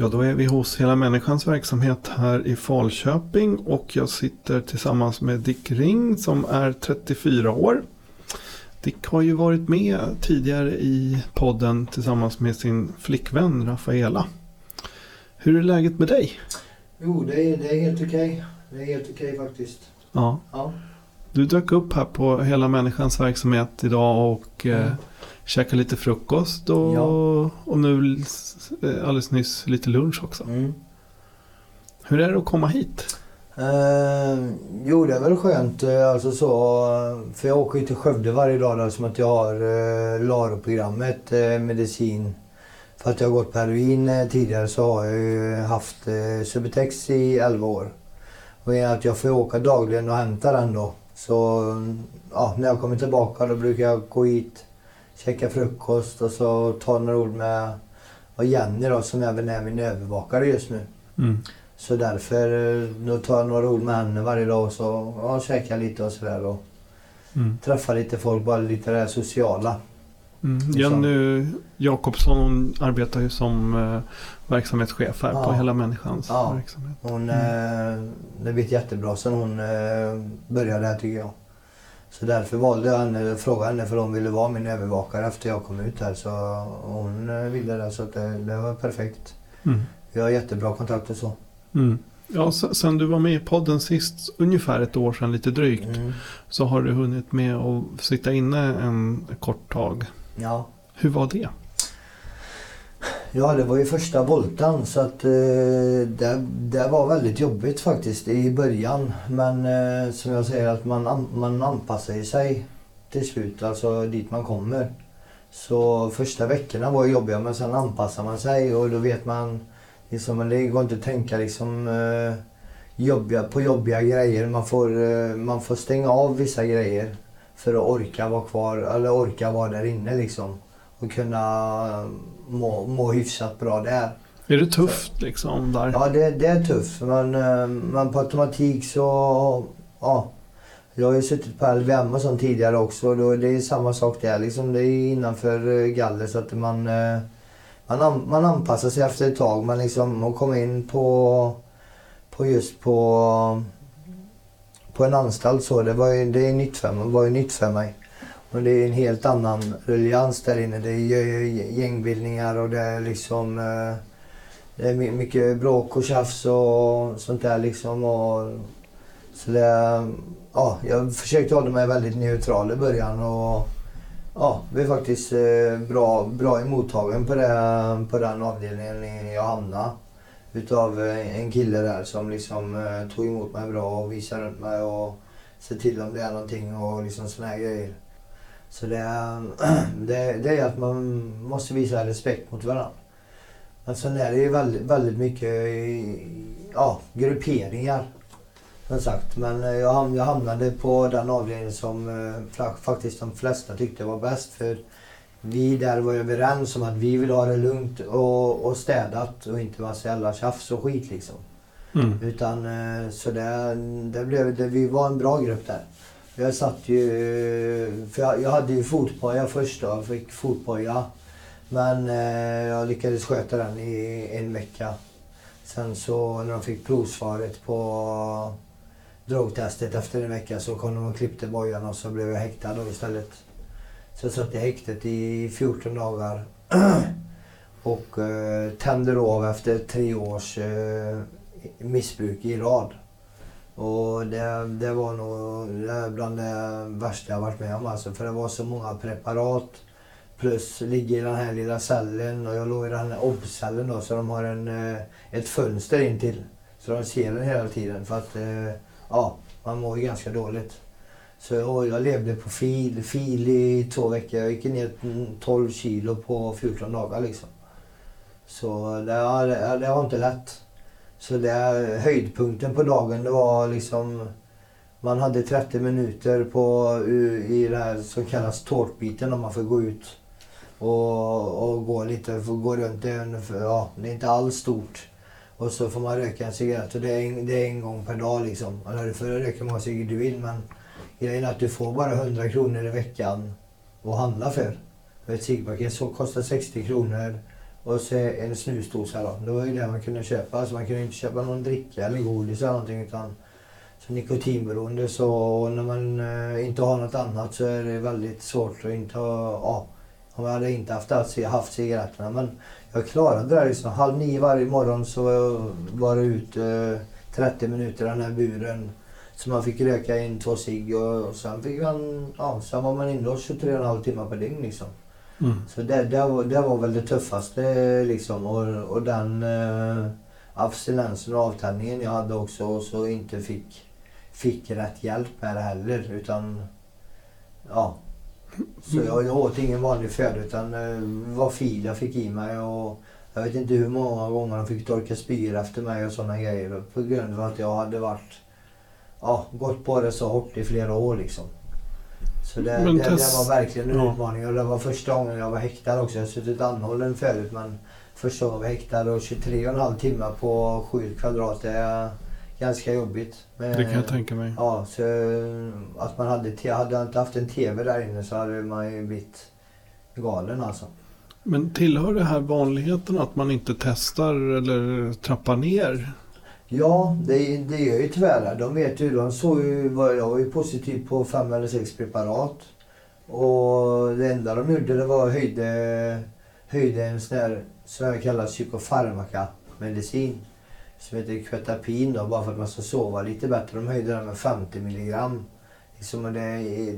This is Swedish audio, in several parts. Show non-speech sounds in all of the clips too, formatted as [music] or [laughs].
Ja, då är vi hos Hela Människans verksamhet här i Falköping och jag sitter tillsammans med Dick Ring som är 34 år. Dick har ju varit med tidigare i podden tillsammans med sin flickvän Rafaela. Hur är läget med dig? Jo, det är, det är helt okej. Det är helt okej faktiskt. Ja, Ja. du dök upp här på Hela Människans verksamhet idag och eh, Mm. Käkade lite frukost och, Ja. och nu eh, alldeles nyss lite lunch också. Mm. Hur är det att komma hit? Eh, jo, det är väl skönt. eh, Alltså så, för jag åker ju till Skövde varje dag då, som att jag har eh, LARO-programmet, eh, medicin. För att jag har gått på heroin eh, tidigare så har jag ju haft eh, Subutex i 11 år. Och i att jag får åka dagligen och hämta den då. Så ja, när jag kommer tillbaka då brukar jag gå hit, käka frukost och så ta några ord med och Jenny då, som även är min övervakare just nu. Mm. Så därför eh, då tar jag några ord med henne varje dag och så ja, käkar lite och sådär. Och Mm. träffar lite folk, bara lite det här sociala. Mm. Liksom. Jenny Jakobsson arbetar ju som eh, verksamhetschef här på Ja. Hela Människans Ja. verksamhet. Hon, Mm. eh, det blivit jättebra sen hon eh, började här tycker jag. Så därför valde jag henne, frågade henne för hon ville vara min övervakare efter jag kom ut här. Så hon eh, ville det så att det, det var perfekt. Mm. Vi har jättebra kontakt och så. Mm. Ja, se- sen du var med i podden sist, ungefär ett år sedan lite drygt, Mm. så har du hunnit med att sitta inne en kort tag. Ja. Hur var det? Ja, det var ju första voltan så att eh, det, det var väldigt jobbigt faktiskt i början. Men eh, som jag säger att man, man anpassar ju sig till slut, alltså dit man kommer. Så första veckorna var jobbiga men sen anpassar man sig och då vet man liksom, men det går inte att tänka liksom eh, jobbiga, på jobbiga grejer. Man får, eh, man får stänga av vissa grejer för att orka vara kvar, eller orka vara där inne liksom. Och kunna må, må hyfsat bra där. Är det tufft liksom där? Ja, det, det är tufft. Men, eh, men på automatik så... Ja. Jag har ju suttit på LVM och sånt tidigare också. Då, det är samma sak där. Liksom, det är innanför eh, galler så att man... eh, Man, an, man anpassar sig efter ett tag. Men liksom komma in på... På just på... På en anstalt så. Det var ju, det är nytt för var ju nytt för mig. Men det är en helt annan ruljans där inne. Det är gängbildningar och det är liksom... Eh, det är mycket bråk och tjafs och sånt där liksom. Och, så det, ja, jag försökte hålla mig väldigt neutral i början och ja, blev faktiskt eh, bra, bra emottagen på, det, på den avdelningen jag hamnade. Utav eh, en kille där som liksom tog emot mig bra och visade runt mig och se till om det är någonting och liksom såna här grejer. Så det, [clears throat] det, det är att man måste visa respekt mot varandra. Men sen är det ju väldigt, väldigt mycket ja, grupperingar. Som sagt. Men eh, jag, jag hamnade på den avdelningen som eh, faktiskt de flesta tyckte var bäst. För vi där var överens om att vi vill ha det lugnt och, och städat och inte massa jävla tjafs och skit liksom. Mm. Utan eh, så det, det blev, det, vi var en bra grupp där. Jag satt ju, för jag, jag hade ju fotboja först då, jag fick fotboja. Men eh, jag lyckades sköta den i en vecka. Sen så när de fick provsvaret på drogtestet efter en vecka så kom de och klippte bojan och så blev jag häktad då istället. Så jag satt i häktet i 14 dagar. [clears throat] och eh, tände då av efter tre års eh, missbruk i rad. Och det, det var nog bland det värsta jag varit med om alltså. För det var så många preparat. Plus ligger i den här lilla cellen och jag låg i den här obcellen då så de har en, eh, ett fönster in till Så de ser den hela tiden för att eh, ja, man mår ju ganska dåligt. Så jag, jag levde på fil, fil i två veckor. Jag gick ner 12 kilo på 14 dagar liksom. Så det, det, det var inte lätt. Så det, höjdpunkten på dagen det var liksom man hade 30 minuter på, i det här som kallas tårtbiten om man får gå ut och, och gå lite, får gå runt. Det är, ja, det är inte alls stort. Och så får man röka en cigarett och det är en, det är en gång per dag liksom. Eller du får röka hur många cigaretter du vill men grejen är att du får bara 100 kronor i veckan att handla för. Ett ciggpaket kostar 60 kronor och så en snusdosa då. Det var ju det man kunde köpa. Alltså man kunde inte köpa någon dricka eller godis eller någonting utan så nikotinberoende så när man eh, inte har något annat så är det väldigt svårt att inte ha, ja, om jag hade inte haft, haft cigaretterna. Men jag klarade det där liksom. Halv nio varje morgon så var det ute eh, 30 minuter i den här buren. Så man fick röka in två cigg och, och sen fick man, ja, sen var man inlåst 23,5 timmar per dygn liksom. Mm. Så det, det, var, det var väl det tuffaste liksom. Och, och den eh, abstinensen och avtändningen jag hade också och så inte fick, fick rätt hjälp med det heller. Utan ja. Så jag, jag åt ingen vanlig föda utan eh, var fil jag fick i mig. Och, jag vet inte hur många gånger de fick torka spyor efter mig och sådana grejer. På grund av att jag hade varit, ja, gått på det så hårt i flera år liksom. Så det, det, det, var verkligen en ja. utmaning och det var första gången jag var häktad också. Jag har suttit anhållen förut men första gången jag var häktad och 23,5 timmar på 7 kvadrat det är ganska jobbigt. Men, det kan jag tänka mig. Ja, så att man hade, hade jag inte haft en TV där inne så hade man ju blivit galen alltså. Men tillhör det här vanligheten att man inte testar eller trappar ner? Ja, det, det gör ju tyvärr De vet ju, de såg ju, jag var ju positiv på fem eller sex preparat. Och det enda de gjorde det var höjde, höjde en sån här, som jag kallar psykofarmaka medicin. Som heter Quetapin då, bara för att man ska sova lite bättre. De höjde den med 50 milligram. Liksom, det,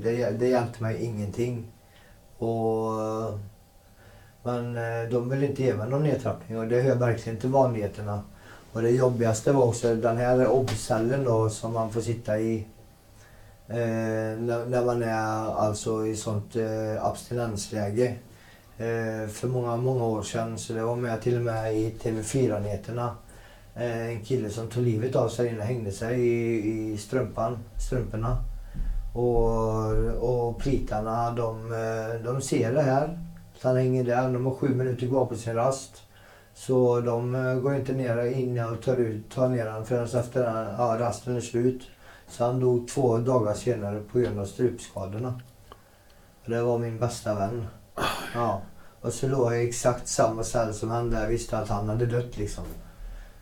det, det hjälpte mig ingenting. Och, men eh, de vill inte ge mig någon nedtrappning och det hör verkligen till vanligheterna. Och det jobbigaste var också den här obcellen då som man får sitta i eh, när, när, man är alltså i sånt eh, abstinensläge. Eh, för många, många år sedan, så det var med till och med i TV4-nyheterna. Eh, en kille som tog livet av sig och hängde sig i, i strumpan, strumporna. Och, och plitarna de, eh, de ser det här. Så han hänger där. De har sju minuter kvar på sin rast. Så de eh, går inte ner in och tar, ut, tar ner honom förrän efter den, ja, rasten är slut. Så han dog två dagar senare på grund av strupskadorna. Det var min bästa vän. Ja. Och så låg jag i exakt samma cell som han där. Jag visste att han hade dött liksom.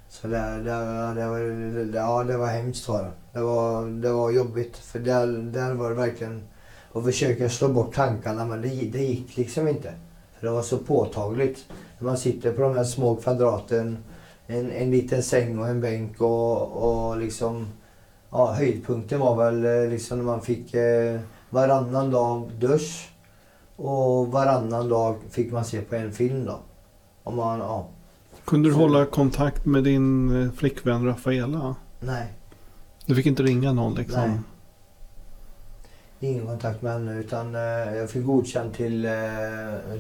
Så det, det, det, var, det, ja, det var hemskt var det. Det var, det var jobbigt. För där, där var det verkligen att försöka slå bort tankarna men det, det gick liksom inte. Det var så påtagligt. Man sitter på de här små kvadraten, en, en liten säng och en bänk och, och liksom... Ja, höjdpunkten var väl eh, liksom när man fick eh, varannan dag dusch och varannan dag fick man se på en film då. Om man, ja. Kunde du hålla kontakt med din eh, flickvän Rafaela? Nej. Du fick inte ringa någon liksom? Nej ingen kontakt med henne utan eh, jag fick godkänt till, eh,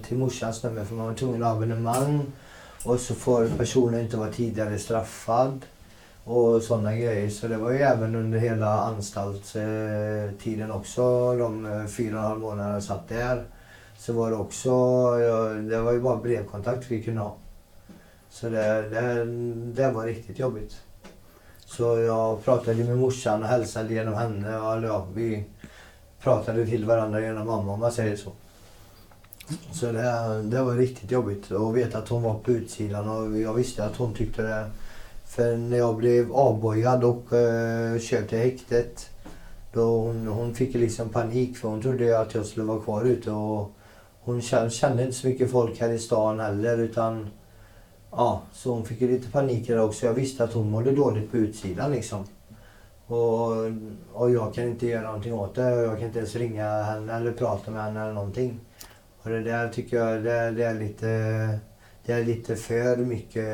till morsans nummer för man var tvungen att ha abonnemang. Och så får personen inte vara tidigare straffad. Och sådana grejer. Så det var ju även under hela anstaltstiden också. De eh, fyra och en halv månader jag satt där. Så var det också, det var ju bara brevkontakt vi kunde ha. Så det, det, det var riktigt jobbigt. Så jag pratade med morsan och hälsade genom henne. Och, ja, vi, pratade till varandra genom mamma om man säger så. Så det, det var riktigt jobbigt att veta att hon var på utsidan och jag visste att hon tyckte det. För när jag blev avbojad och eh, körd till häktet då hon, hon fick liksom panik för hon trodde att jag skulle vara kvar ute och hon kände inte så mycket folk här i stan heller utan ja, så hon fick lite panik där också. Jag visste att hon mådde dåligt på utsidan liksom. Och, och jag kan inte göra någonting åt det. Jag kan inte ens ringa henne eller prata med henne eller någonting. Och det där tycker jag det, det är lite det är lite för mycket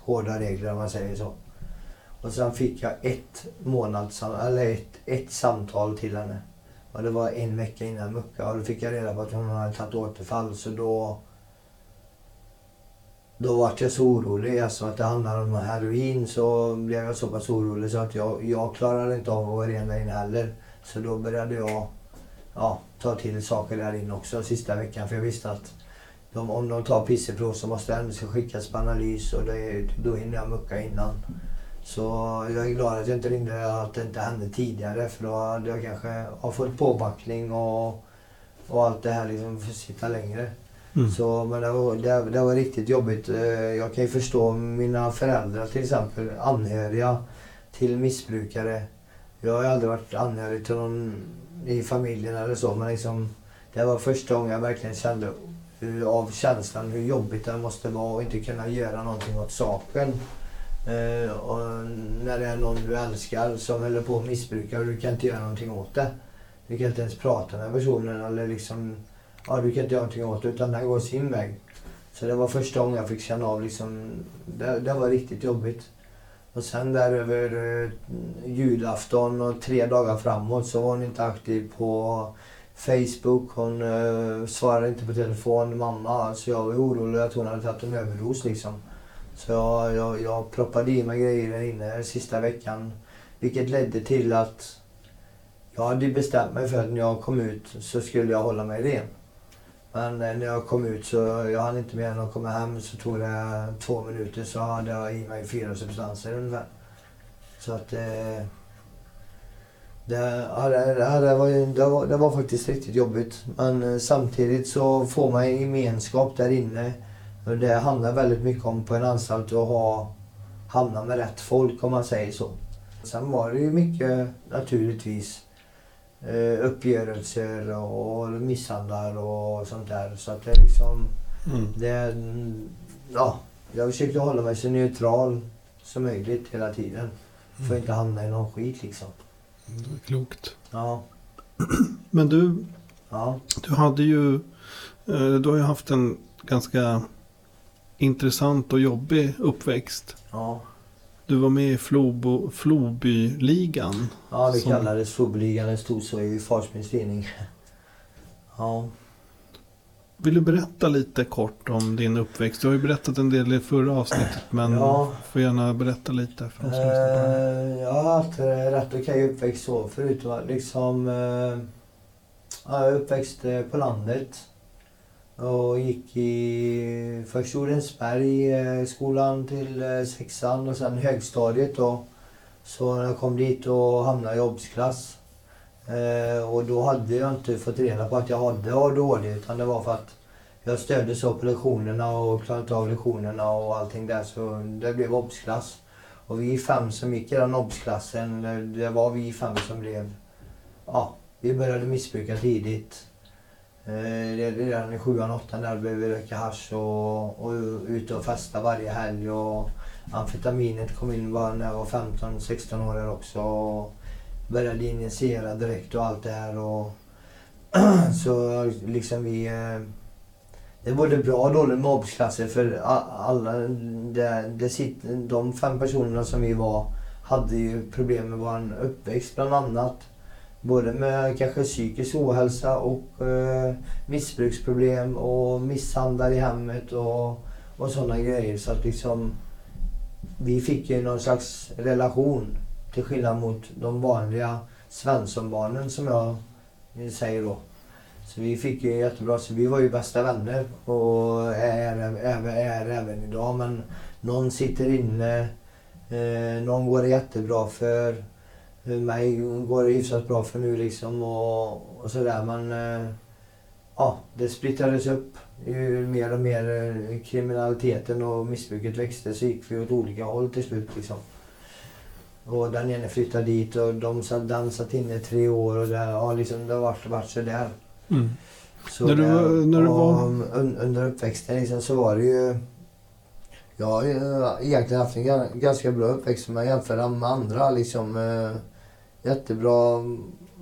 hårda regler om man säger så. Och sen fick jag ett månads, eller ett, ett samtal till henne. Och det var en vecka innan mucka och då fick jag reda på att hon hade tagit återfall så då då var jag så orolig. eftersom att det handlade om heroin så blev jag så pass orolig så att jag, jag klarade inte av att vara ren där inne heller. Så då började jag ja, ta till saker där inne också sista veckan. För jag visste att de, om de tar pisseprov så måste det ändå skickas på analys och det, då hinner jag mucka innan. Så jag är glad att jag inte ringde att det inte hände tidigare för då hade jag kanske har fått påbackning och, och allt det här liksom för att sitta längre. Mm. Så, men det var, det, det, var riktigt jobbigt. Eh, jag kan ju förstå mina föräldrar till exempel, anhöriga till missbrukare. Jag har aldrig varit anhörig till någon i familjen eller så men liksom, det var första gången jag verkligen kände av känslan hur jobbigt det måste vara att inte kunna göra någonting åt saken. Eh, och när det är någon du älskar som håller på att missbruka och du kan inte göra någonting åt det. Du kan inte ens prata med personen eller liksom, ja du kan inte göra någonting åt det utan den går sin väg. Så det var första gången jag fick känna av liksom, det, det var riktigt jobbigt. Och sen där över eh, julafton och tre dagar framåt så var hon inte aktiv på Facebook. Hon eh, svarade inte på telefon. Mamma, så jag var orolig att hon hade tagit en överdos liksom. Så jag, jag, jag proppade i mig grejer där inne sista veckan. Vilket ledde till att jag hade bestämt mig för att när jag kom ut så skulle jag hålla mig ren. Men eh, när jag kom ut så jag hann inte mer än att komma hem så tog det två minuter så hade jag i mig fyra substanser ungefär. Så att eh, det, ja, det, det, var, det, var, det var faktiskt riktigt jobbigt. Men eh, samtidigt så får man gemenskap där inne. Och det handlar väldigt mycket om på en anstalt att ha, hamna med rätt folk om man säger så. Sen var det ju mycket naturligtvis eh, uppgörelser och misshandlar och sånt där. Så att det liksom... Mm. Det, ja, jag försökte hålla mig så neutral som möjligt hela tiden. För att mm. inte hamna i någon skit liksom. Det är klokt. Ja. [clears throat] Men du, ja. du hade ju, eh, du har ju haft en ganska intressant och jobbig uppväxt. Ja. Du var med i Flobo, Flobyligan. Ja, det som... kallades Flobyligan. Det stod så i Farsbys tidning. Ja. Vill du berätta lite kort om din uppväxt? Du har ju berättat en del i förra avsnittet men ja. får gärna berätta lite för oss som uh, Jag har haft rätt okej uppväxt så förutom att liksom uh, jag är uppväxt eh, på landet. Och gick i först Odensberg eh, skolan till eh, sexan och sen högstadiet då. Så när jag kom dit och hamnade i obsklass. Eh, och då hade jag inte fått reda på att jag hade ADHD utan det var för att jag stödde så på lektionerna och klarade inte av lektionerna och allting där så det blev obsklass. Och vi fem som gick i den obsklassen, det var vi fem som blev... Ja, vi började missbruka tidigt. Eh, det är redan i sjuan, åttan där började vi röka hasch och, och ute och festa varje helg. Och amfetaminet kom in bara när jag var 15-16 år där också. Och började injicera direkt och allt det här. Och [clears throat] så liksom vi... Eh, det är både bra och dåligt med obsklasser för alla... Det, det sitter, de fem personerna som vi var hade ju problem med vår uppväxt bland annat. Både med kanske psykisk ohälsa och eh, missbruksproblem och misshandel i hemmet och, och sådana grejer. Så att liksom, vi fick ju någon slags relation till skillnad mot de vanliga Svenssonbarnen som jag eh, säger då. Så vi fick ju jättebra, så vi var ju bästa vänner och är, är, är även idag. Men någon sitter inne, eh, någon går det jättebra för mig går det hyfsat bra för nu liksom och, och sådär. Men eh, ja, det splittrades upp. Ju mer och mer eh, kriminaliteten och missbruket växte så gick vi åt olika håll till slut liksom. Och den ene flyttade dit och de dansat inne i tre år och det, ja, liksom, det har varit, varit sådär. Mm. Så när du, där, när du var... under uppväxten liksom, så var det ju... Jag har egentligen haft en ganska bra uppväxt om jag jämför med andra. Liksom, eh, jättebra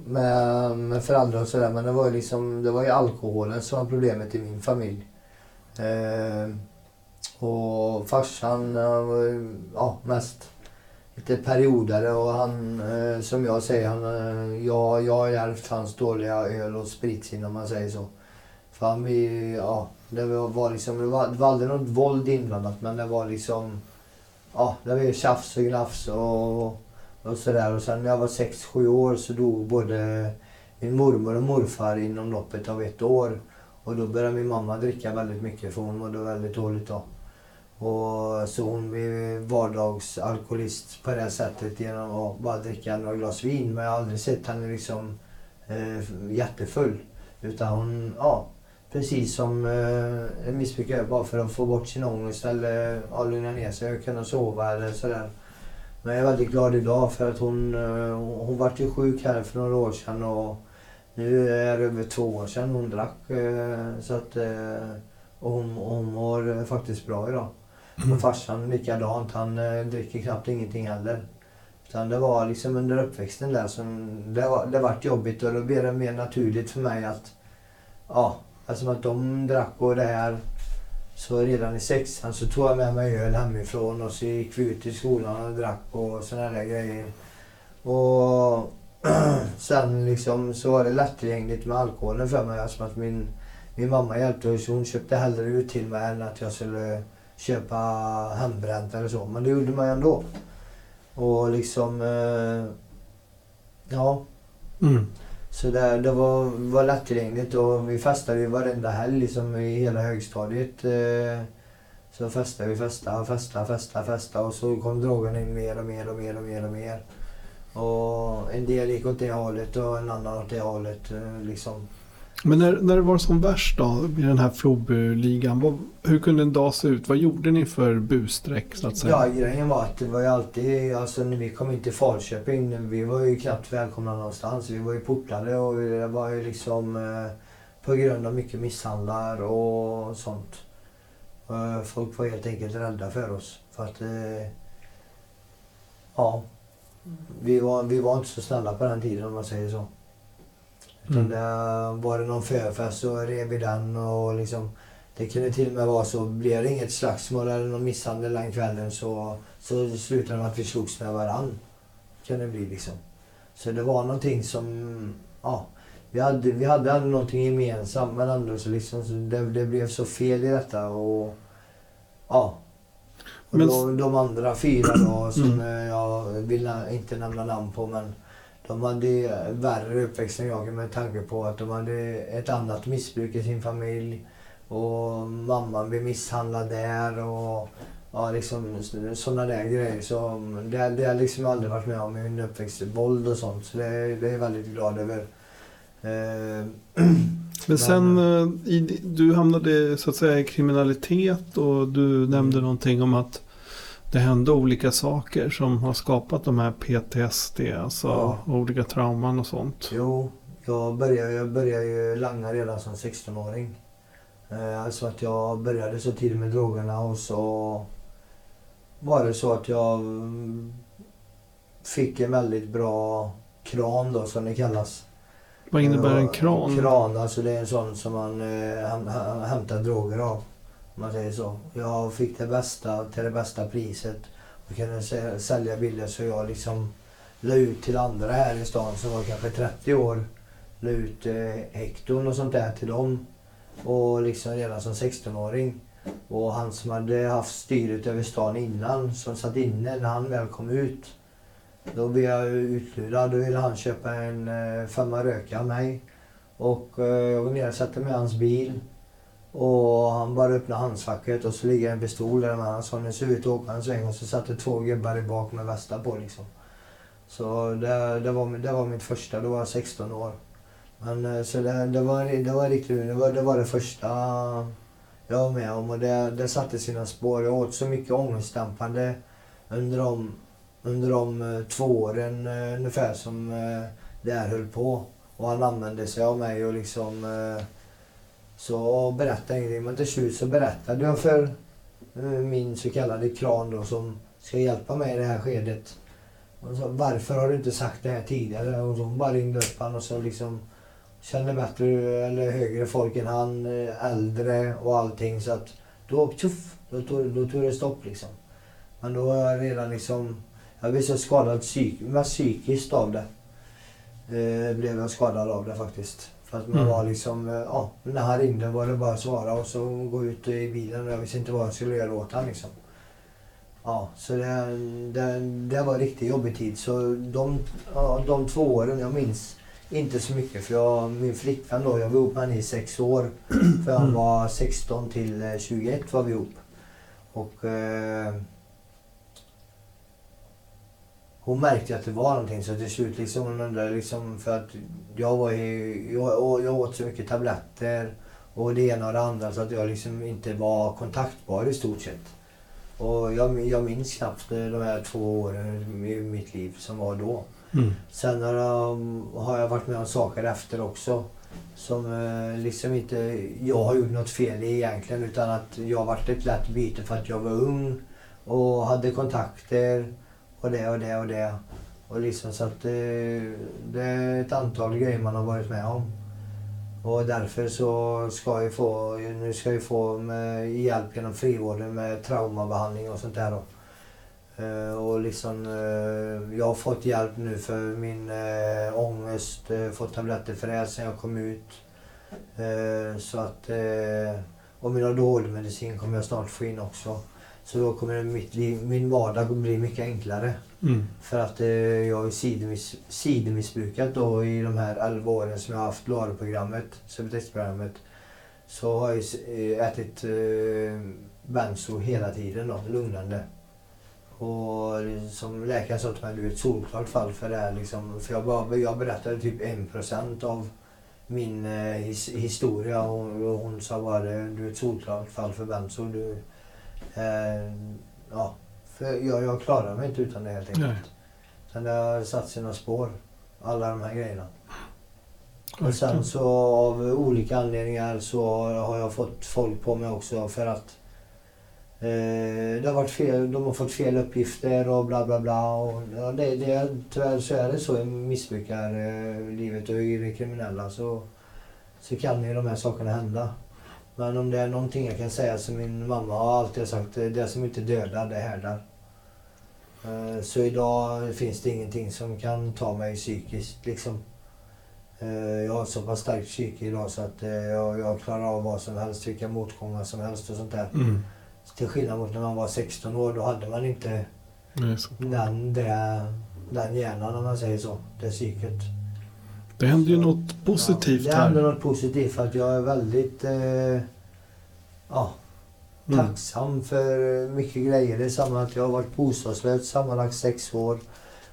med, med föräldrar och sådär. Men det var ju liksom, det var ju alkoholen som var problemet i min familj. Eh, och farsan var ja, mest lite periodare och han, eh, som jag säger, han, eh, jag, jag har ärvt hans dåliga öl och spritsinne om man säger så. För han, vi, ja, det var, var liksom, det var, det var aldrig något våld inblandat men det var liksom, ja, det var tjafs och gnafs och, och sådär. Och sen när jag var 6-7 år så dog både min mormor och morfar inom loppet av ett år. Och då började min mamma dricka väldigt mycket för hon mådde väldigt dåligt då. Och så hon blev vardagsalkoholist på det sättet genom att bara dricka några glas vin. Men jag har aldrig sett henne liksom eh, jättefull. Utan hon, ja, precis som eh, en missbrukare bara för att få bort sin ångest eller ja, lugna ner sig och kunna sova eller sådär. Men jag är väldigt glad idag för att hon, eh, hon vart ju sjuk här för några år sedan och nu är det över två år sedan hon drack. Eh, så att, eh, och hon, hon mår faktiskt bra idag. Mm. Och farsan likadant. Han eh, dricker knappt ingenting heller. Utan det var liksom under uppväxten där som det, var, det vart jobbigt och då blev det mer naturligt för mig att ja, alltså att de drack och det här. Så redan i sexan så tog jag med mig öl hemifrån och så gick vi ut i skolan och drack och sådana där grejer. Och [clears throat] sen liksom så var det lättillgängligt med alkoholen för mig. Alltså att min, min mamma hjälpte oss. Hon köpte hellre ut till mig än att jag skulle köpa hembränt eller så. Men det gjorde man ändå. Och liksom... Eh, ja. Mm. Så det, det var, var lättillgängligt och vi festade ju varenda helg liksom i hela högstadiet. Eh, så festade vi, festade, festade, festade, festade och så kom drogerna in mer och mer och mer och mer och mer. Och en del gick åt det hållet och en annan åt det hållet. Eh, liksom. Men när, när det var som värst då i den här Flobyligan, vad, hur kunde en dag se ut? Vad gjorde ni för busstreck så att säga? Ja, grejen var att det var ju alltid, alltså när vi kom in till Falköping, vi var ju knappt välkomna någonstans. Vi var ju portade och det var ju liksom eh, på grund av mycket misshandlar och sånt. Eh, folk var helt enkelt rädda för oss. För att, eh, ja, vi var, vi var inte så snälla på den tiden om man säger så. Utan Mm. det, var det någon förfest så rev vi den och liksom det kunde till och med vara så, blev det inget slagsmål eller någon misshandel den kvällen så, så slutade det med att vi slogs med varann. Kan det bli liksom. Så det var någonting som, ja. Vi hade, vi hade ändå någonting gemensamt men ändå så liksom, så det, det blev så fel i detta och ja. Och Men- då, de andra fyra då som Mm. jag vill inte nämna namn på men de hade värre uppväxt än jag med tanke på att de hade ett annat missbruk i sin familj. Och mamman blev misshandlad där och ja, liksom sådana där grejer. Så det, det har jag liksom aldrig varit med om i min uppväxt. Våld och sånt. Så det, det är jag väldigt glad över. Eh, [clears throat] Men sen, eh, i, du hamnade så att säga i kriminalitet och du nämnde någonting om att det hände olika saker som har skapat de här PTSD, alltså Ja. olika trauman och sånt. Jo, jag började, jag började ju langa redan som 16-åring. Eh, alltså att jag började så tidigt med drogerna och så var det så att jag mm, fick en väldigt bra kran då som det kallas. Vad innebär en Ja, kran? Kran, alltså det är en sån som man eh, häm- häm- hämtar droger av. Om man säger så. Jag fick det bästa till det bästa priset. Och kunde sälja bilder så jag liksom la ut till andra här i stan som var kanske 30 år. La ut eh, hekton och sånt där till dem. Och liksom redan som 16-åring. Och han som hade haft styret över stan innan, som satt inne när han väl kom ut. Då blev jag utlurad. Då ville han köpa en eh, femma röka av mig. Och eh, jag går ner och sätter mig i hans bil. Och han bara öppnade handskfacket och så ligger en pistol där med. Han sa nu ser vi ut att åka en sväng och så satt det två gubbar i bak med västar på liksom. Så det, det, var, det var mitt första, då var jag 16 år. Men eh, så det, det, var, det var riktigt det var, det var det första jag var med om och det, det satte sina spår. Jag åt så mycket ångestdämpande under de, under de eh, två åren eh, ungefär som det här höll på. Och han använde sig av mig och liksom eh, så berättade ingenting. Men till slut så berättade jag för eh, min så kallade kran då som ska hjälpa mig i det här skedet. Och sa varför har du inte sagt det här tidigare? Och hon bara ringde upp honom och så liksom kände bättre eller högre folk än han, eh, äldre och allting. Så att då, tjoff, då, tog, då tog det stopp liksom. Men då var jag redan liksom, jag blev så skadad psyk, mest psykiskt av det. Eh, blev jag skadad av det faktiskt. För att man Mm. var liksom, eh, ja, när han ringde var det bara att svara och så gå ut i bilen och jag visste inte vad jag skulle göra åt honom liksom. Ja, så det, det, det var en riktigt jobbig tid. Så de, ja, de två åren, jag minns inte så mycket för jag, min flickvän då, jag var ihop med henne i sex år. För han Mm. var 16 till eh, 21 var vi ihop. Och eh, hon märkte att det var någonting så till slut liksom hon undrade liksom för att jag var i, jag, jag åt så mycket tabletter och det ena och det andra så att jag liksom inte var kontaktbar i stort sett. Och jag, jag minns knappt de här två åren i mitt liv som var då. Mm. Sen har jag, har jag varit med om saker efter också. Som eh, liksom inte jag har gjort något fel i egentligen utan att jag varit ett lätt byte för att jag var ung och hade kontakter och det och det och det. Och liksom så att det, det är ett antal grejer man har varit med om. Och därför så ska jag få, nu ska jag få med hjälp genom frivården med traumabehandling och sånt där då. Eh, och liksom, eh, jag har fått hjälp nu för min ångest, fått tabletter för det sen jag kom ut. Så att, och min ADHD-medicin kommer jag snart få in också. Så då kommer mitt liv, min vardag bli mycket enklare. Mm. För att eh, jag har sidemiss, sidemissbrukat då i de här 11 åren som jag har haft LARO-programmet, Subtextprogrammet. Så har jag eh, ätit eh, benzo hela tiden då, lugnande. Och som läkaren sa till mig, du är ett solklart fall för det här liksom. För jag, bara, jag berättade typ 1% av min eh, his, historia och, och hon sa bara, du är ett solklart fall för benzo. Du, eh, ja, för jag, jag klarar mig inte utan det helt enkelt. Nej. Sen det har satt sina spår, alla de här grejerna. Och sen så av olika anledningar så har jag fått folk på mig också för att eh, det har varit fel, de har fått fel uppgifter och bla bla bla. Och, ja, det, det, tyvärr så är det så i missbrukarlivet och i det kriminella så, så kan ju de här sakerna hända. Men om det är någonting jag kan säga som min mamma har alltid sagt, det, som inte dödar det härdar. Eh, Så idag finns det ingenting som kan ta mig psykiskt liksom. Eh, Jag har så pass starkt psyke idag så att eh, jag, jag klarar av vad som helst, vilka motgångar som helst och sånt där. Mm. Till skillnad mot när man var 16 år, då hade man inte Nej, den, det, den hjärnan om man säger så, det psyket. Det händer ju något positivt ja, Det händer här. något positivt för att jag är väldigt eh, ja, Mm. tacksam för mycket grejer. Det är samma att jag har varit bostadslös sammanlagt sex år.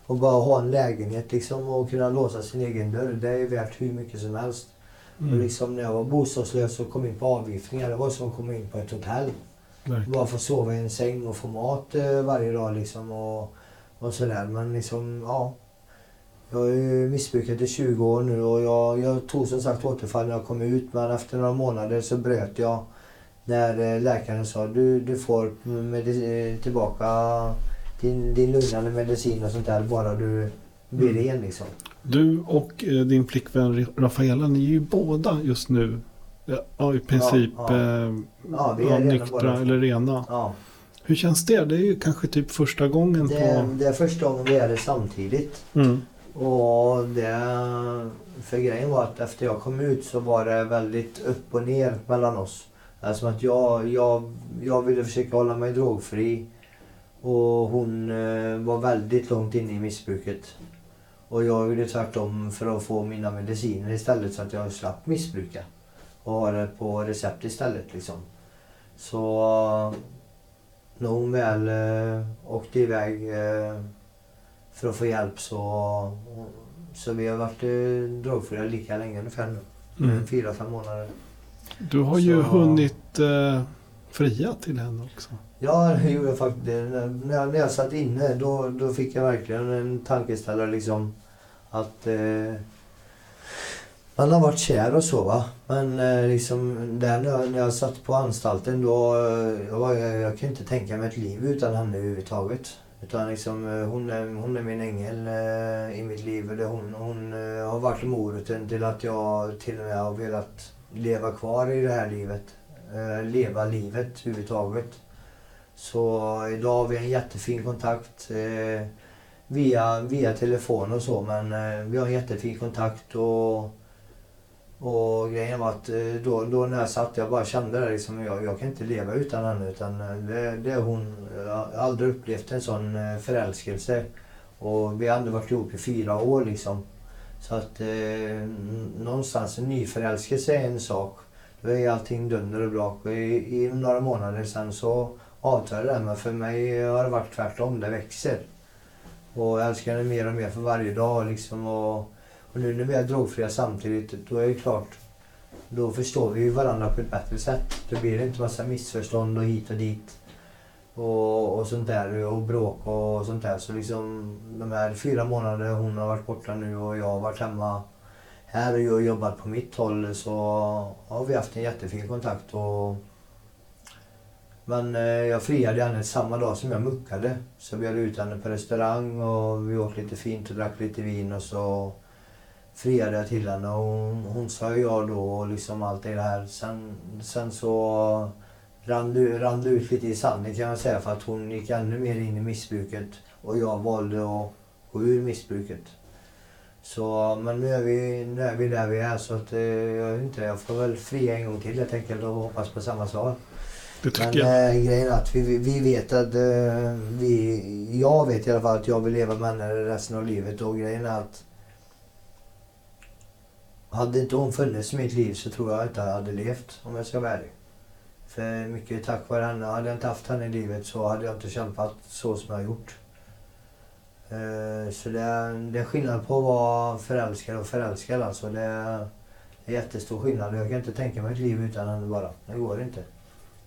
Och bara ha en lägenhet liksom och kunna låsa sin egen dörr. Det är värt hur mycket som helst. Och Mm. liksom när jag var bostadslös och kom in på avgiftningar, det var som att komma in på ett hotell. Verkligen. Bara få sova i en säng och få mat eh, varje dag liksom och, och sådär. Men liksom, ja. Jag har ju missbrukat i 20 år nu och jag, jag tog som sagt återfall när jag kom ut men efter några månader så bröt jag när eh, läkaren sa du, du får eh, tillbaka din, din lugnande medicin och sånt där bara du blir Mm. ren liksom. Du och eh, din flickvän Rafaela, ni är ju båda just nu ja, i princip Ja, ja. Ja, ja, nyktra eller rena. Hur känns det? Det är ju kanske typ första gången Det, på... det är första gången vi är det samtidigt. Mm. Och det, för grejen var att efter jag kom ut så var det väldigt upp och ner mellan oss. Alltså att jag, jag, jag ville försöka hålla mig drogfri och hon eh, var väldigt långt inne i missbruket. Och jag gjorde tvärtom för att få mina mediciner istället så att jag slapp missbruka. Och ha det på recept istället liksom. Så när hon väl eh, åkte iväg eh, för att få hjälp så, så vi har varit eh, drogfria lika länge ungefär nu. Mm. Fyra, fem månader. Du har ju Så- hunnit eh, fria till henne också. Ja, det gjorde jag faktiskt. När jag, när jag satt inne då, då fick jag verkligen en tankeställare liksom att eh, man har varit kär och så va. Men eh, liksom där när jag, när jag satt på anstalten då eh, jag, jag, jag kan inte tänka mig ett liv utan henne överhuvudtaget. Utan liksom, eh, hon, är, hon är min ängel eh, i mitt liv. Eller hon hon eh, har varit moroten till att jag till och med har velat leva kvar i det här livet. Eh, leva livet överhuvudtaget. Så idag har vi en jättefin kontakt eh, via, via telefon och så men eh, vi har en jättefin kontakt och och grejen var att eh, då, då när jag satt, jag bara kände det liksom, jag, jag kan inte leva utan henne. Utan eh, det, det är hon, eh, jag har aldrig upplevt en sån förälskelse. Och vi har ändå varit ihop i fyra år liksom. Så att eh, någonstans en nyförälskelse är en sak. Då är allting dunder och brak. Och i, I några månader sen så avtar det. Men för mig har det varit tvärtom, det växer. Och jag älskar henne mer och mer för varje dag liksom. Och, och nu när vi är drogfria samtidigt, då är det klart. Då förstår vi varandra på ett bättre sätt. Då blir det inte massa missförstånd och hit och dit. Och, och sånt där och bråk och sånt där. Så liksom de här fyra månaderna hon har varit borta nu och jag har varit hemma här och jag har jobbat på mitt håll så har vi haft en jättefin kontakt. Och, men eh, jag friade henne samma dag som jag muckade. Så bjöd ut henne på restaurang och vi åt lite fint och drack lite vin och så friade jag till henne och hon, sa ja då och liksom allt det här. Sen, sen så rann det, rann det ut lite i sanden kan man säga för att hon gick ännu mer in i missbruket och jag valde att gå ur missbruket. Så, men nu är vi, nu är vi där vi är så att eh, jag inte, jag får väl fria en gång till helt enkelt och hoppas på samma svar. Det tycker Men jag. äh, grejen är att vi, vi vet att eh, vi, jag vet i alla fall att jag vill leva med henne resten av livet och grejen är att hade inte hon funnits i mitt liv så tror jag inte jag hade levt om jag ska vara ärlig. För mycket tack vare henne, hade jag inte haft henne i livet så hade jag inte kämpat så som jag har gjort. Eh, Så det är, det är skillnad på att vara förälskad och förälskad alltså. Det är, det är jättestor skillnad. Jag kan inte tänka mig ett liv utan henne bara. Det går inte.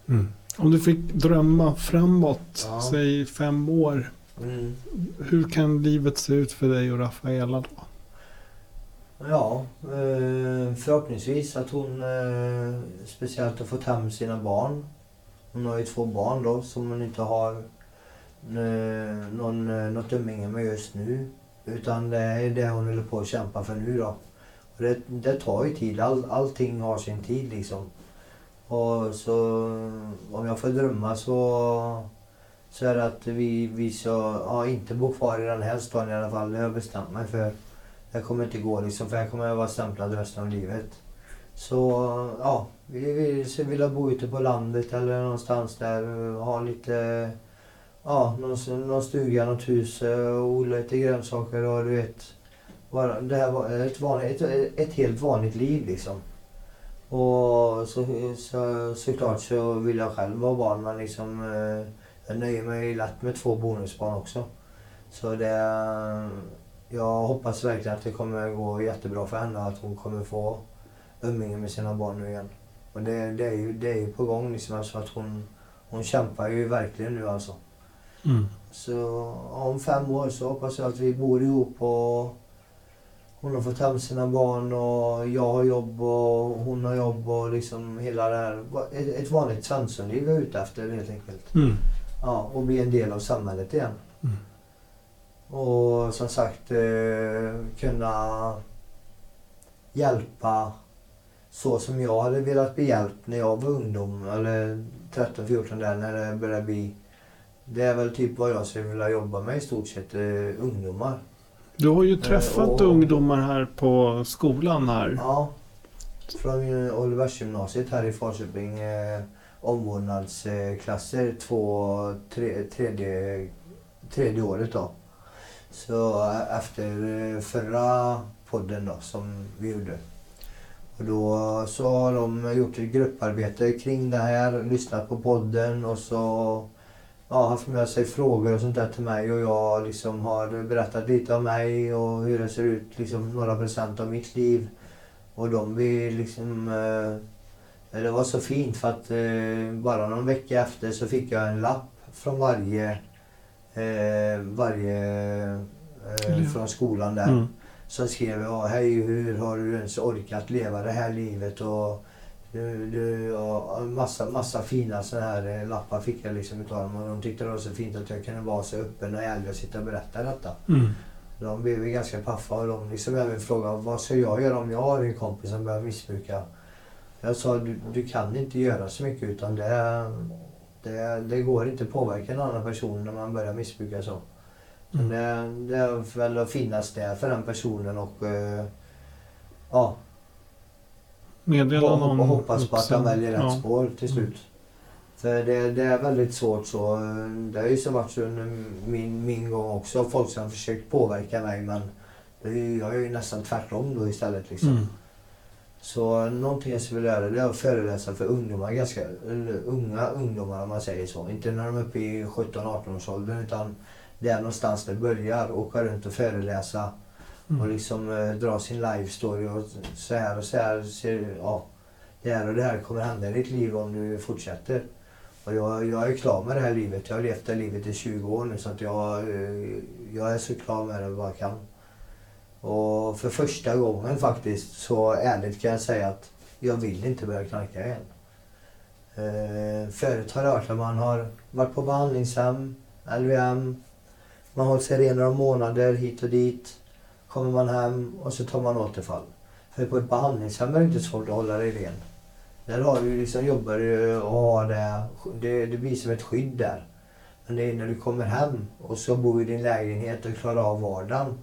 Mm. Om du fick drömma framåt, Ja. säg fem år. Mm. Hur kan livet se ut för dig och Rafaela då? Ja, eh, förhoppningsvis att hon eh, speciellt har fått hem sina barn. Hon har ju två barn då som hon inte har eh, någon, något umgänge med just nu. Utan det är det hon håller på att kämpa för nu då. Och det, det tar ju tid. All, allting har sin tid liksom. Och så om jag får drömma så, så är det att vi, vi ska ja, inte bo kvar i den här staden i alla fall. Det har jag bestämt mig för. Det kommer inte gå liksom, för jag kommer att vara stämplad resten av livet. Så ja, vi vill, vill bo ute på landet eller någonstans där och ha lite, ja, någon, någon stuga, något hus och odla lite grönsaker och du vet. Bara, det här var ett, vanligt, ett, ett helt vanligt liv liksom. Och så, så, såklart så vill jag själv vara barn men liksom eh, jag nöjer mig lätt med två bonusbarn också. Så det, jag hoppas verkligen att det kommer gå jättebra för henne och att hon kommer få umgänge med sina barn nu igen. Och det, det, är, ju, det är ju på gång liksom. Alltså att hon, hon kämpar ju verkligen nu alltså. Mm. Så om fem år så hoppas jag att vi bor ihop och hon har fått hem sina barn och jag har jobb och hon har jobb och liksom hela det här. Ett, vanligt Svenssonliv är jag ute efter helt enkelt. Mm. Ja, och bli en del av samhället igen. Mm. Och som sagt eh, kunna hjälpa så som jag hade velat bli hjälpt när jag var ungdom. Eller 13-14 där när det började bli. Det är väl typ vad jag skulle vilja jobba med i stort sett. Eh, ungdomar. Du har ju träffat och- ungdomar här på skolan här. Ja. Från eh, Oliversgymnasiet här i Falköping. Eh, omvårdnadsklasser två, tre, tredje, tredje året då. Så efter eh, förra podden då som vi gjorde. Och då så har de gjort ett grupparbete kring det här, lyssnat på podden och så ja, haft med sig frågor och sånt där till mig och jag liksom har berättat lite om mig och hur det ser ut, liksom några procent av mitt liv. Och de blir liksom... Eh, det var så fint för att eh, bara någon vecka efter så fick jag en lapp från varje... Eh, varje... Eh, från skolan där. Mm. Som skrev ja, hej hur har du ens orkat leva det här livet och du, du, och massa, massa fina sådana här eh, lappar fick jag liksom utav dem och de tyckte det var så fint att jag kunde vara så öppen och ärlig och sitta och berätta detta. Mm. De blev ju ganska paffa och de liksom även frågade vad ska jag göra om jag har en kompis som börjar missbruka. Jag sa du, du kan inte göra så mycket utan det, det, det går inte att påverka en annan person när man börjar missbruka så. Mm. Det, det är väl att finnas där för den personen och eh, ja, Meddela och, någon och hoppas på att han väljer rätt Ja. spår till slut. För det, det är väldigt svårt så. Det har ju så varit så under min, min gång också. Folk som har försökt påverka mig men det jag är ju nästan tvärtom då istället. Liksom. Mm. Så någonting jag skulle vilja göra det är att föreläsa för ungdomar, ganska unga ungdomar om man säger så. Inte när de är uppe i 17-18 års åldern utan där någonstans det börjar. Åka runt och föreläsa och Mm. liksom eh, dra sin life story och så här och så här. Ser, ja, det här och det här kommer hända i ditt liv om du fortsätter. Och jag, jag är klar med det här livet. Jag har levt det här livet i 20 år nu så att jag, eh, jag är så klar med det jag bara kan. Och för första gången faktiskt så ärligt kan jag säga att jag vill inte börja knarka igen. Eh, förut har jag hört att man har varit på behandlingshem, LVM, man har hållit sig ren några månader hit och dit. Kommer man hem och så tar man återfall. För på ett behandlingshem är det inte svårt att hålla dig ren. Där har du liksom, jobbar du och har det, det, det blir som ett skydd där. Men det är när du kommer hem och så bor i din lägenhet och klarar av vardagen.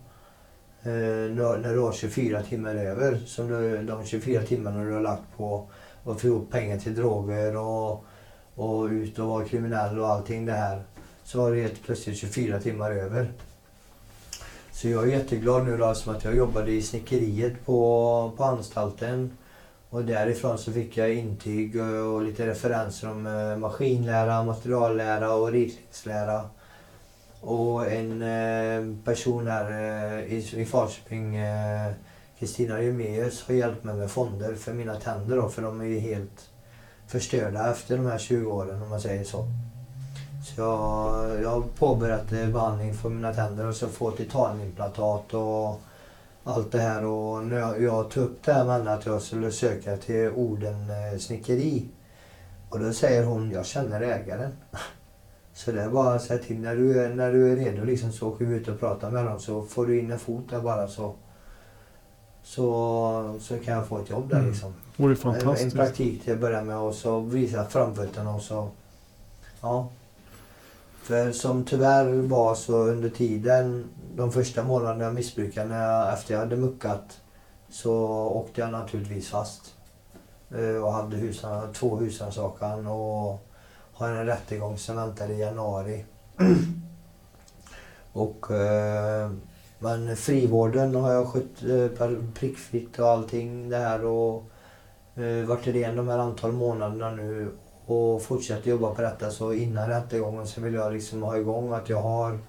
Eh, när, du har 24 timmar över, som du, de 24 timmarna du har lagt på att få ihop pengar till droger och, och ut och vara kriminell och allting det här. Så har du helt plötsligt 24 timmar över. Så jag är jätteglad nu då som att jag jobbade i snickeriet på, på anstalten. Och därifrån så fick jag intyg och, lite referenser om eh, maskinlära, materiallära och ritningslära. Och en eh, person här eh, i, Falköping, eh, Kristina Jumeus, har hjälpt mig med fonder för mina tänder då, för de är ju helt förstörda efter de här 20 åren om man säger så. Så jag, jag har påbörjat behandling för mina tänder och så få titanimplantat och allt det här. Och när jag, jag tog upp det här med henne att jag skulle söka till Orden snickeri. Och då säger hon, jag känner ägaren. [laughs] Så det är bara att säga till när du är, när du är redo liksom, så åker vi ut och pratar med dem så får du in en fot där bara så. Så, så kan jag få ett jobb där Mm. liksom. Vore En, en fantastiskt. praktik till att börja med och så visa framfötterna och så... Ja. För som tyvärr var så under tiden, de första månaderna jag missbrukade, när jag, efter jag hade muckat, så åkte jag naturligtvis fast. Eh, Och hade husan, två husrannsakan och har en rättegång som väntar i januari. [clears throat] och, eh, men frivården har jag skött eh, prickfritt och allting det här och eh, varit ren de här antal månaderna nu och fortsätter jobba på detta. Så innan rättegången så vill jag liksom ha igång att jag har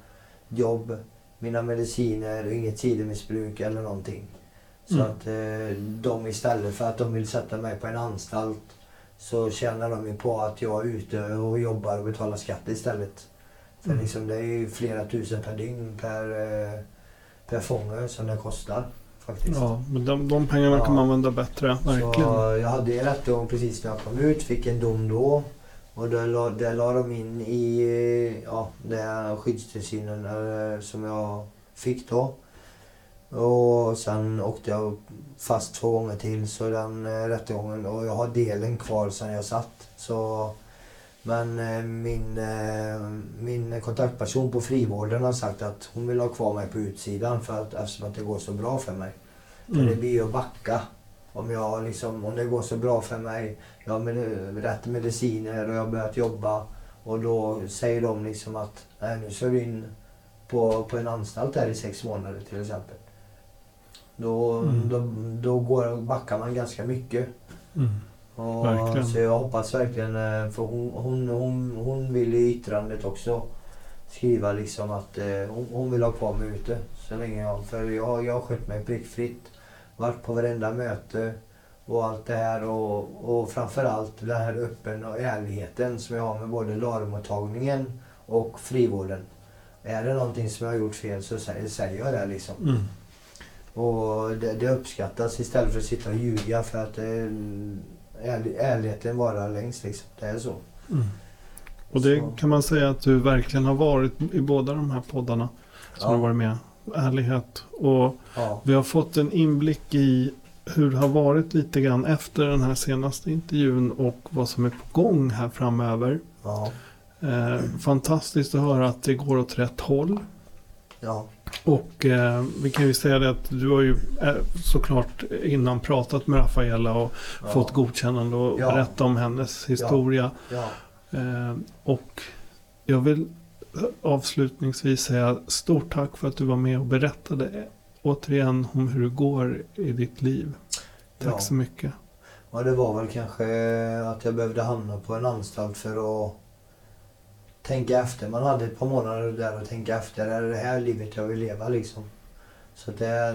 jobb, mina mediciner, inget sidomissbruk eller någonting. Så Mm. att eh, de istället för att de vill sätta mig på en anstalt så tjänar de ju på att jag är ute och jobbar och betalar skatt istället. För Mm. liksom det är ju flera tusen per dygn per, eh, per fånge som det kostar. Faktiskt. Ja, men de, de pengarna Ja. kan man använda bättre. Verkligen. Så jag hade en rättegång precis när jag kom ut, fick en dom då. Och där la, där la de in i ja, den skyddstillsynen eh, som jag fick då. Och sen åkte jag fast två gånger till så den eh, rättegången och jag har delen kvar sen jag satt. Så, men eh, min, eh, min kontaktperson på frivården har sagt att hon vill ha kvar mig på utsidan för att, eftersom att det går så bra för mig. För det Mm. blir ju att backa. Om, jag liksom, om det går så bra för mig, jag har med, rätt mediciner och jag har börjat jobba. Och då säger de liksom att nej, nu ska du in på, på en anstalt här i sex månader till exempel. Då, Mm. då, då går, backar man ganska mycket. Mm. Och, Verkligen. Så jag hoppas verkligen, eh, för hon, hon, hon, hon vill i yttrandet också skriva liksom att eh, hon, vill ha kvar mig ute så länge jag, för jag, jag har skött mig prickfritt. Varit på varenda möte och allt det här och, och framförallt den här öppen och ärligheten som jag har med både LARO-mottagningen och frivården. Är det någonting som jag har gjort fel så säger, säger jag det liksom. Mm. Och det, det uppskattas istället för att sitta och ljuga för att eh, ärlig, ärligheten varar längst liksom. Det är så. Mm. Och det Så. kan man säga att du verkligen har varit i båda de här poddarna som Ja. har varit med. Ärlighet. Och Ja. vi har fått en inblick i hur det har varit lite grann efter den här senaste intervjun och vad som är på gång här framöver. ja. Eh, fantastiskt att höra att det går åt rätt håll. Ja. Och eh, vi kan ju säga det att du har ju eh, såklart innan pratat med Rafaela och ja. fått godkännande och Ja. berätta om hennes historia. Ja. Eh, och jag vill avslutningsvis säga stort tack för att du var med och berättade återigen om hur det går i ditt liv. Tack så mycket. Ja, det var väl kanske att jag behövde hamna på en anstalt för att tänka efter. Man hade ett par månader där att tänka efter. Är det det här livet jag vill leva liksom? Så det,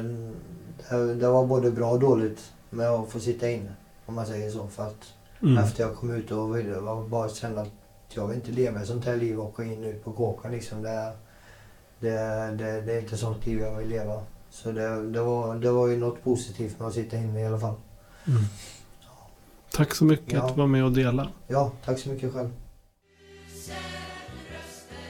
det, det var både bra och dåligt med att få sitta inne. Om man säger så. För att Mm. efter jag kom ut och ville- var bara kände att jag vill inte leva ett sånt här liv och åka in och ut på kåkan liksom. Det, det, det, det är inte sånt liv jag vill leva. Så det, det, var, det var ju något positivt med att sitta inne i alla fall. Mm. Tack så mycket Ja. att du var med och dela. Ja, tack så mycket själv.